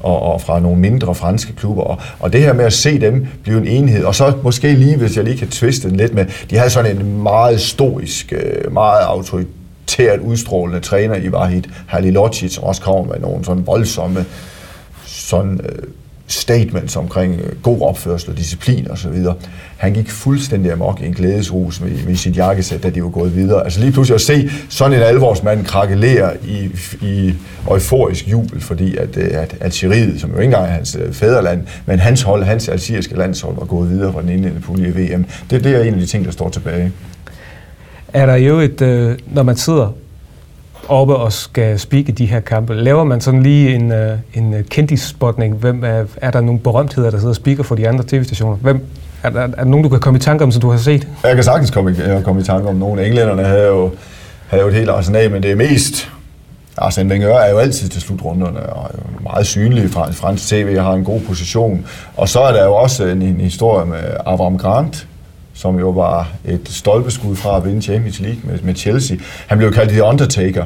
og, og fra nogle mindre franske klubber. Og, og det her med at se dem blive en enhed, og så måske lige, hvis jeg lige kan twiste den lidt med, de havde sådan en meget stoisk, øh, meget autoritært udstrålende træner i Vahid Halilocic, som også kommer med nogle sådan voldsomme sådan, øh, statements omkring øh, god opførsel og disciplin osv. Han gik fuldstændig amok i en glædesrus med, med sit jakkesæt, da de var gået videre. Altså lige pludselig at se sådan en alvorsmand krakelere i, i euforisk jubel, fordi at, øh, at Algeriet, som jo ikke engang er hans øh, fædreland, men hans hold, hans algeriske landshold, var gået videre fra den indledende pulje i VM. Det, det er en af de ting, der står tilbage. Er der jo et, øh, når man sidder oppe og skal spikke de her kampe. Laver man sådan lige en, uh, en øh, kendisspotning? Hvem er, er der nogle berømtheder, der sidder og speaker for de andre tv-stationer? Hvem, er, der, er der nogen, du kan komme i tanke om, som du har set? Jeg kan sagtens komme i, komme i tanke om nogle. Englænderne havde jo, havde jo et helt arsenal, men det er mest... Arsene Wenger er jo altid til slutrunderne, og er jo meget synlig fra fransk tv, har en god position. Og så er der jo også en, en historie med Avram Grant, som jo var et stolpeskud fra at vinde Champions League med, med Chelsea. Han blev kaldt The Undertaker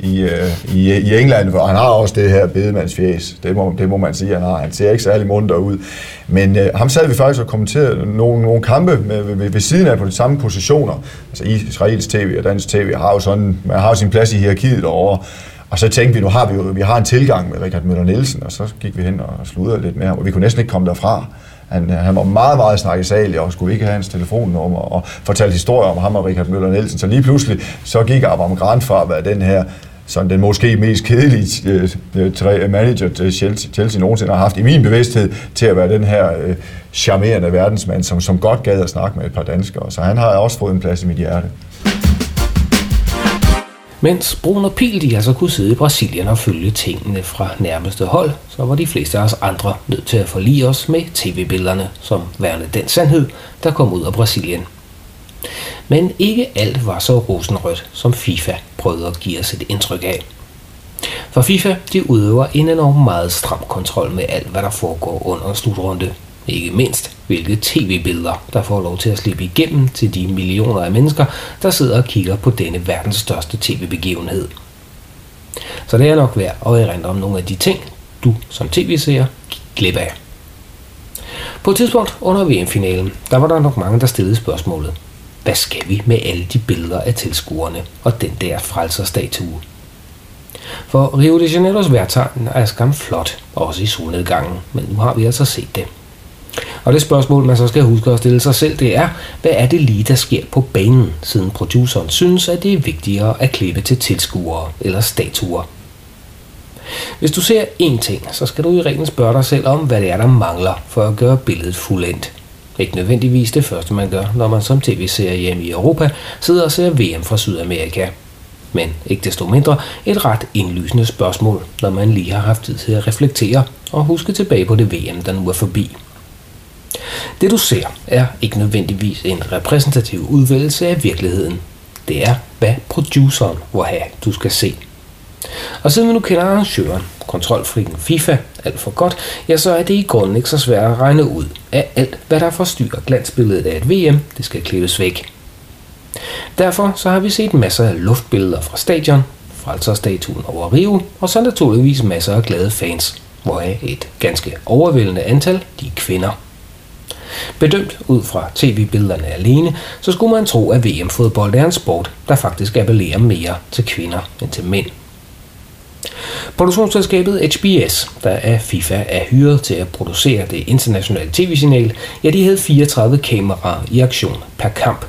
i, øh, i, i England, hvor han har også det her bedemandsfjæs. Det må, det må man sige, han har. Han ser ikke særlig munter ud. Men øh, ham sad vi faktisk og kommenterede nogle, nogle kampe med, ved, ved, siden af på de samme positioner. Altså Israels tv og dansk tv har jo sådan, man har jo sin plads i hierarkiet derovre. Og så tænkte vi, nu har vi jo vi har en tilgang med Richard Møller Nielsen, og så gik vi hen og sludrede lidt med ham, og vi kunne næsten ikke komme derfra. Han, øh, han var meget, meget snakkesalig og skulle ikke have hans telefonnummer og fortalte historier om ham og Richard Møller Nielsen. Så lige pludselig så gik Abraham Grant fra at være den her sådan den måske mest kedelige øh, øh, øh manager til Chelsea, Chelsea nogensinde har haft i min bevidsthed til at være den her øh, charmerende verdensmand, som, som godt gad at snakke med et par danskere. Så han har også fået en plads i mit hjerte. Mens Bruno Pil de altså kunne sidde i Brasilien og følge tingene fra nærmeste hold, så var de fleste af os andre nødt til at forlige os med tv-billederne, som værende den sandhed, der kom ud af Brasilien. Men ikke alt var så rosenrødt, som FIFA prøvede at give os et indtryk af. For FIFA de udøver en enorm meget stram kontrol med alt, hvad der foregår under slutrunde ikke mindst hvilke tv-billeder, der får lov til at slippe igennem til de millioner af mennesker, der sidder og kigger på denne verdens største tv-begivenhed. Så det er nok værd at erindre om nogle af de ting, du som tv-seer gik glip af. På et tidspunkt under VM-finalen, der var der nok mange, der stillede spørgsmålet. Hvad skal vi med alle de billeder af tilskuerne og den der frelserstatue? For Rio de Janeiros værtegn er skam flot, også i solnedgangen, men nu har vi altså set det. Og det spørgsmål, man så skal huske at stille sig selv, det er, hvad er det lige, der sker på banen, siden produceren synes, at det er vigtigere at klippe til tilskuere eller statuer. Hvis du ser én ting, så skal du i reglen spørge dig selv om, hvad det er, der mangler for at gøre billedet fuldendt. Ikke nødvendigvis det første, man gør, når man som tv-serie hjemme i Europa sidder og ser VM fra Sydamerika. Men ikke desto mindre et ret indlysende spørgsmål, når man lige har haft tid til at reflektere og huske tilbage på det VM, der nu er forbi. Det du ser er ikke nødvendigvis en repræsentativ udvælgelse af virkeligheden. Det er, hvad produceren vil have, du skal se. Og siden vi nu kender arrangøren, kontrolfriken FIFA, alt for godt, ja, så er det i grunden ikke så svært at regne ud, at alt, hvad der forstyrrer glansbilledet af et VM, det skal klippes væk. Derfor så har vi set masser af luftbilleder fra stadion, frelserstatuen over Rio, og så naturligvis masser af glade fans, hvoraf et ganske overvældende antal de er kvinder. Bedømt ud fra tv-billederne alene, så skulle man tro, at VM-fodbold er en sport, der faktisk appellerer mere til kvinder end til mænd. Produktionsselskabet HBS, der af FIFA er hyret til at producere det internationale tv-signal, ja, de havde 34 kameraer i aktion per kamp.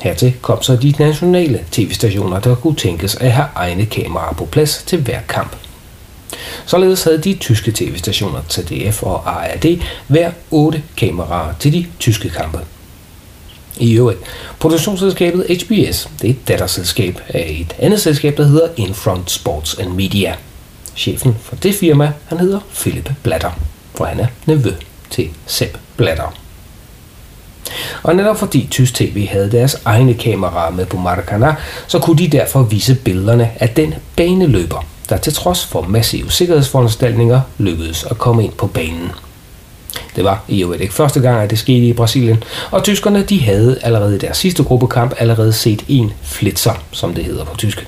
Hertil kom så de nationale tv-stationer, der kunne tænkes at have egne kameraer på plads til hver kamp. Således havde de tyske tv-stationer TDF og ARD hver otte kameraer til de tyske kampe. I øvrigt, produktionsselskabet HBS det er et datterselskab af et andet selskab, der hedder Infront Sports and Media. Chefen for det firma, han hedder Philip Blatter, for han er nevø til Sepp Blatter. Og netop fordi Tysk TV havde deres egne kameraer med på Maracana, så kunne de derfor vise billederne af den baneløber, der til trods for massive sikkerhedsforanstaltninger lykkedes at komme ind på banen. Det var i øvrigt ikke første gang, at det skete i Brasilien, og tyskerne de havde allerede i deres sidste gruppekamp allerede set en flitser, som det hedder på tysk.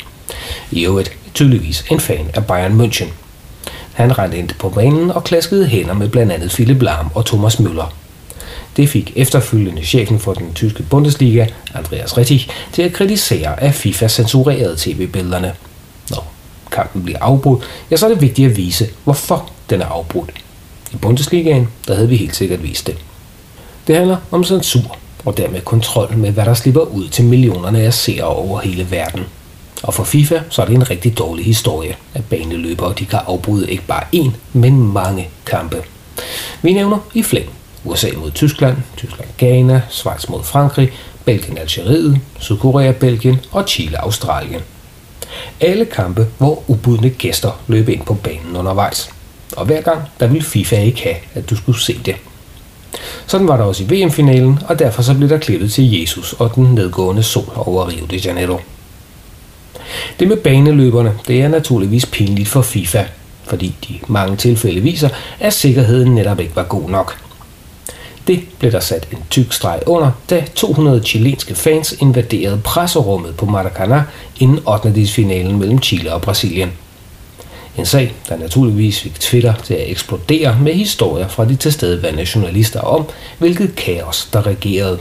I øvrigt tydeligvis en fan af Bayern München. Han rendte ind på banen og klaskede hænder med blandt andet Philip Lahm og Thomas Müller. Det fik efterfølgende chefen for den tyske Bundesliga, Andreas Rettich, til at kritisere, at FIFA censurerede tv-billederne. Kampen bliver afbrudt, ja, så er det vigtigt at vise, hvorfor den er afbrudt. I Bundesligaen, der havde vi helt sikkert vist det. Det handler om censur, og dermed kontrol med, hvad der slipper ud til millionerne af seere over hele verden. Og for FIFA, så er det en rigtig dårlig historie, at baneløbere de kan afbryde ikke bare én, men mange kampe. Vi nævner i flæng USA mod Tyskland, Tyskland Ghana, Schweiz mod Frankrig, Belgien Algeriet, Sydkorea Belgien og Chile Australien. Alle kampe, hvor ubudne gæster løb ind på banen undervejs. Og hver gang, der ville FIFA ikke have, at du skulle se det. Sådan var der også i VM-finalen, og derfor så blev der klippet til Jesus og den nedgående sol over Rio de Janeiro. Det med baneløberne, det er naturligvis pinligt for FIFA, fordi de mange tilfælde viser, at sikkerheden netop ikke var god nok. Det blev der sat en tyk streg under, da 200 chilenske fans invaderede presserummet på Maracanã inden 8. finalen mellem Chile og Brasilien. En sag, der naturligvis fik Twitter til at eksplodere med historier fra de tilstedeværende journalister om, hvilket kaos der regerede.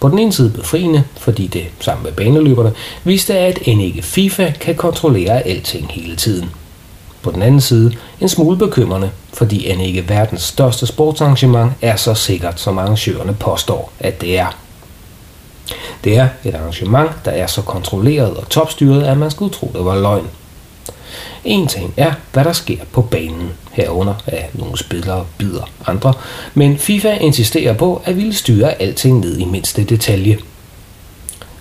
På den ene side befriende, fordi det, sammen med baneløberne, viste, at end ikke FIFA kan kontrollere alting hele tiden. På den anden side en smule bekymrende, fordi end ikke verdens største sportsarrangement er så sikkert, som arrangørerne påstår, at det er. Det er et arrangement, der er så kontrolleret og topstyret, at man skulle tro, det var løgn. En ting er, hvad der sker på banen, herunder at nogle spillere bider andre, men FIFA insisterer på at ville styre alting ned i mindste detalje.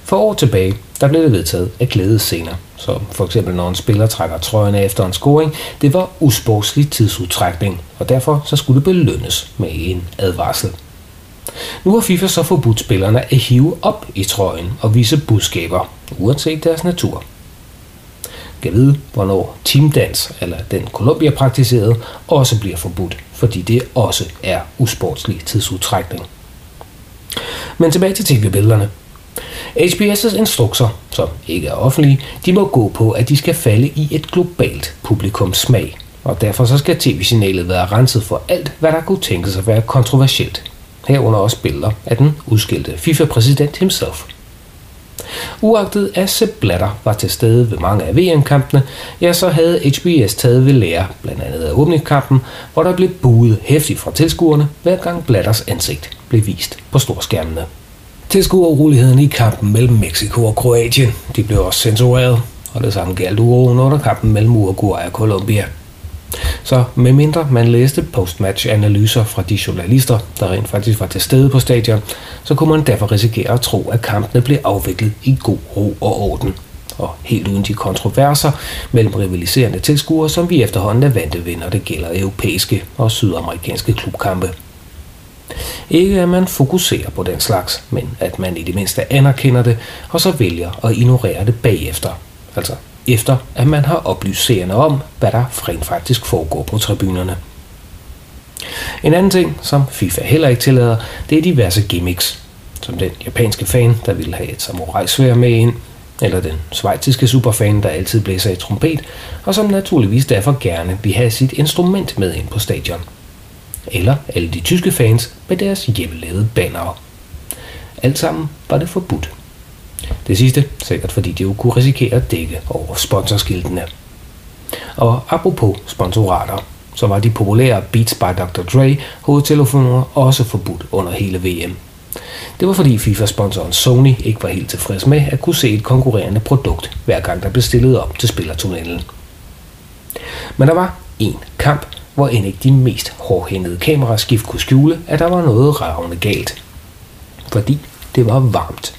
For år tilbage, der blev det vedtaget at glædescener, som for eksempel når en spiller trækker trøjen af efter en scoring, det var usportslig tidsudtrækning, og derfor så skulle det belønnes med en advarsel. Nu har FIFA så forbudt spillerne at hive op i trøjen og vise budskaber, uanset deres natur. kan vide, hvornår teamdans, eller den Columbia praktiserede, også bliver forbudt, fordi det også er usportslig tidsudtrækning. Men tilbage til tv-billederne. HBS' instrukser, som ikke er offentlige, de må gå på, at de skal falde i et globalt publikums smag. Og derfor så skal tv-signalet være renset for alt, hvad der kunne tænkes at være kontroversielt. Herunder også billeder af den udskilte FIFA-præsident himself. Uagtet at Sepp Blatter var til stede ved mange af VM-kampene, ja, så havde HBS taget ved lære, blandt andet af åbningskampen, hvor der blev buet hæftigt fra tilskuerne, hver gang Blatters ansigt blev vist på storskærmene. Tilskuerurolighederne i kampen mellem Mexico og Kroatien, de blev også censureret, og det samme galt uroen under kampen mellem Uruguay og Colombia. Så medmindre man læste postmatch-analyser fra de journalister, der rent faktisk var til stede på stadion, så kunne man derfor risikere at tro, at kampene blev afviklet i god ro og orden. Og helt uden de kontroverser mellem rivaliserende tilskuere, som vi efterhånden er vante ved, når det gælder europæiske og sydamerikanske klubkampe. Ikke at man fokuserer på den slags, men at man i det mindste anerkender det, og så vælger at ignorere det bagefter. Altså efter at man har oplyst seerne om, hvad der rent faktisk foregår på tribunerne. En anden ting, som FIFA heller ikke tillader, det er diverse gimmicks, som den japanske fan, der ville have et samurai med ind, eller den svejtiske superfan, der altid blæser i trompet, og som naturligvis derfor gerne vil have sit instrument med ind på stadion. Eller alle de tyske fans med deres hjemmelavede bannere. Alt sammen var det forbudt. Det sidste sikkert fordi de jo kunne risikere at dække over sponsorskiltene. Og apropos sponsorater, så var de populære Beats by Dr. Dre hovedtelefoner også forbudt under hele VM. Det var fordi FIFA-sponsoren Sony ikke var helt tilfreds med at kunne se et konkurrerende produkt, hver gang der blev stillet op til spillertunnelen. Men der var én kamp, hvor end ikke de mest hårdhændede kameraskift kunne skjule, at der var noget ravne galt. Fordi det var varmt.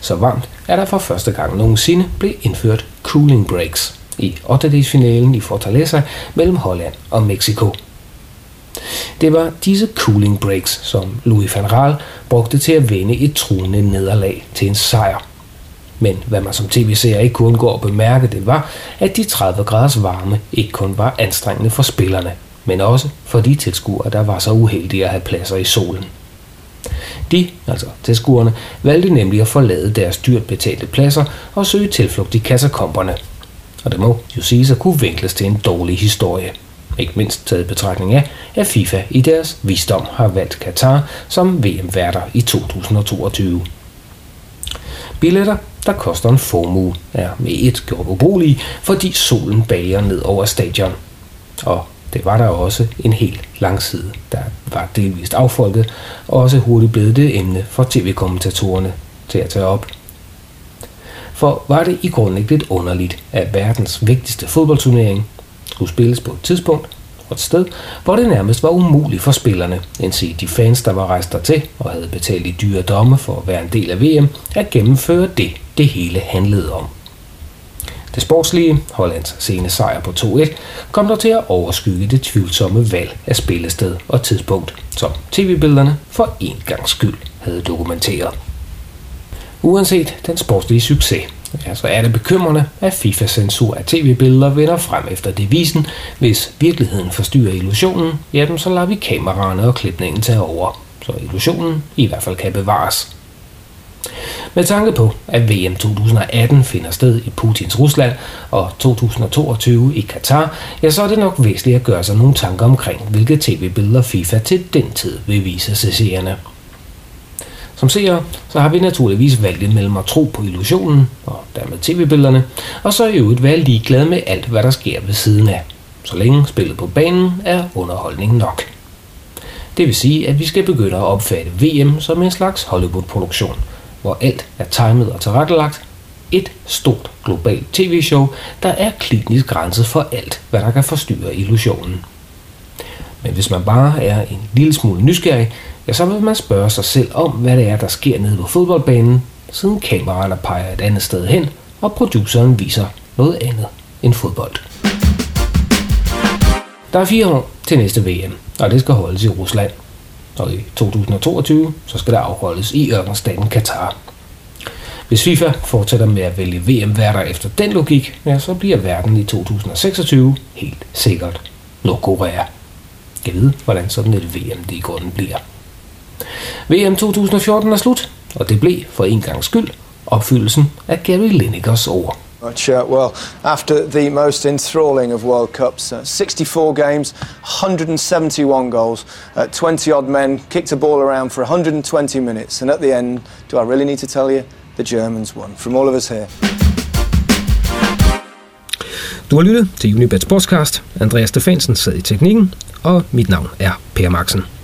Så varmt, at der for første gang nogensinde blev indført cooling breaks i 8. finalen i Fortaleza mellem Holland og Mexico. Det var disse cooling breaks, som Louis van Raal brugte til at vende et truende nederlag til en sejr. Men hvad man som tv-seer ikke kunne undgå at bemærke, det var, at de 30 graders varme ikke kun var anstrengende for spillerne, men også for de tilskuere, der var så uheldige at have pladser i solen. De, altså tilskuerne, valgte nemlig at forlade deres dyrt betalte pladser og søge tilflugt i kassakomperne. Og det må jo siges at kunne vinkles til en dårlig historie. Ikke mindst taget betragtning af, at FIFA i deres visdom har valgt Katar som VM-værter i 2022. Billetter, der koster en formue, er med et gjort ubrugelige, fordi solen bager ned over stadion. Og det var der også en helt lang side, der var delvist affolket, og også hurtigt blevet det emne for tv-kommentatorerne til at tage op. For var det i grunden ikke lidt underligt, at verdens vigtigste fodboldturnering skulle spilles på et tidspunkt og et sted, hvor det nærmest var umuligt for spillerne, end se de fans, der var rejst til og havde betalt i dyre domme for at være en del af VM, at gennemføre det, det hele handlede om. Det sportslige, Hollands sene sejr på 2-1, kom der til at overskygge det tvivlsomme valg af spillested og tidspunkt, som tv-billederne for en gang skyld havde dokumenteret. Uanset den sportslige succes, ja, så er det bekymrende, at FIFA-censur af tv-billeder vender frem efter devisen, hvis virkeligheden forstyrrer illusionen, jamen så lader vi kameraerne og klipningen tage over, så illusionen i hvert fald kan bevares. Med tanke på, at VM 2018 finder sted i Putins Rusland og 2022 i Katar, ja, så er det nok væsentligt at gøre sig nogle tanker omkring, hvilke tv-billeder FIFA til den tid vil vise sig seerne. Som seere, så har vi naturligvis valgt mellem at tro på illusionen, og dermed tv-billederne, og så i øvrigt være ligeglade med alt, hvad der sker ved siden af, så længe spillet på banen er underholdning nok. Det vil sige, at vi skal begynde at opfatte VM som en slags Hollywood-produktion – hvor alt er timet og tilrettelagt. Et stort globalt tv-show, der er klinisk grænset for alt, hvad der kan forstyrre illusionen. Men hvis man bare er en lille smule nysgerrig, ja, så vil man spørge sig selv om, hvad det er, der sker nede på fodboldbanen, siden kameraerne peger et andet sted hen, og produceren viser noget andet end fodbold. Der er fire år til næste VM, og det skal holdes i Rusland og i 2022 så skal der afholdes i ørkenstaten Katar. Hvis FIFA fortsætter med at vælge VM-værter efter den logik, ja, så bliver verden i 2026 helt sikkert Nordkorea. Jeg ved, hvordan sådan et VM det i grunden bliver. VM 2014 er slut, og det blev for en gang skyld opfyldelsen af Gary Linekers ord. Much, uh, well, after the most enthralling of World Cups, uh, 64 games, 171 goals, uh, 20 odd men kicked a ball around for 120 minutes, and at the end, do I really need to tell you? The Germans won. From all of us here. Du har lyttet til Unibet Sportscast. Andreas Stefansen sad i teknikken, og mit navn er Per Maxen.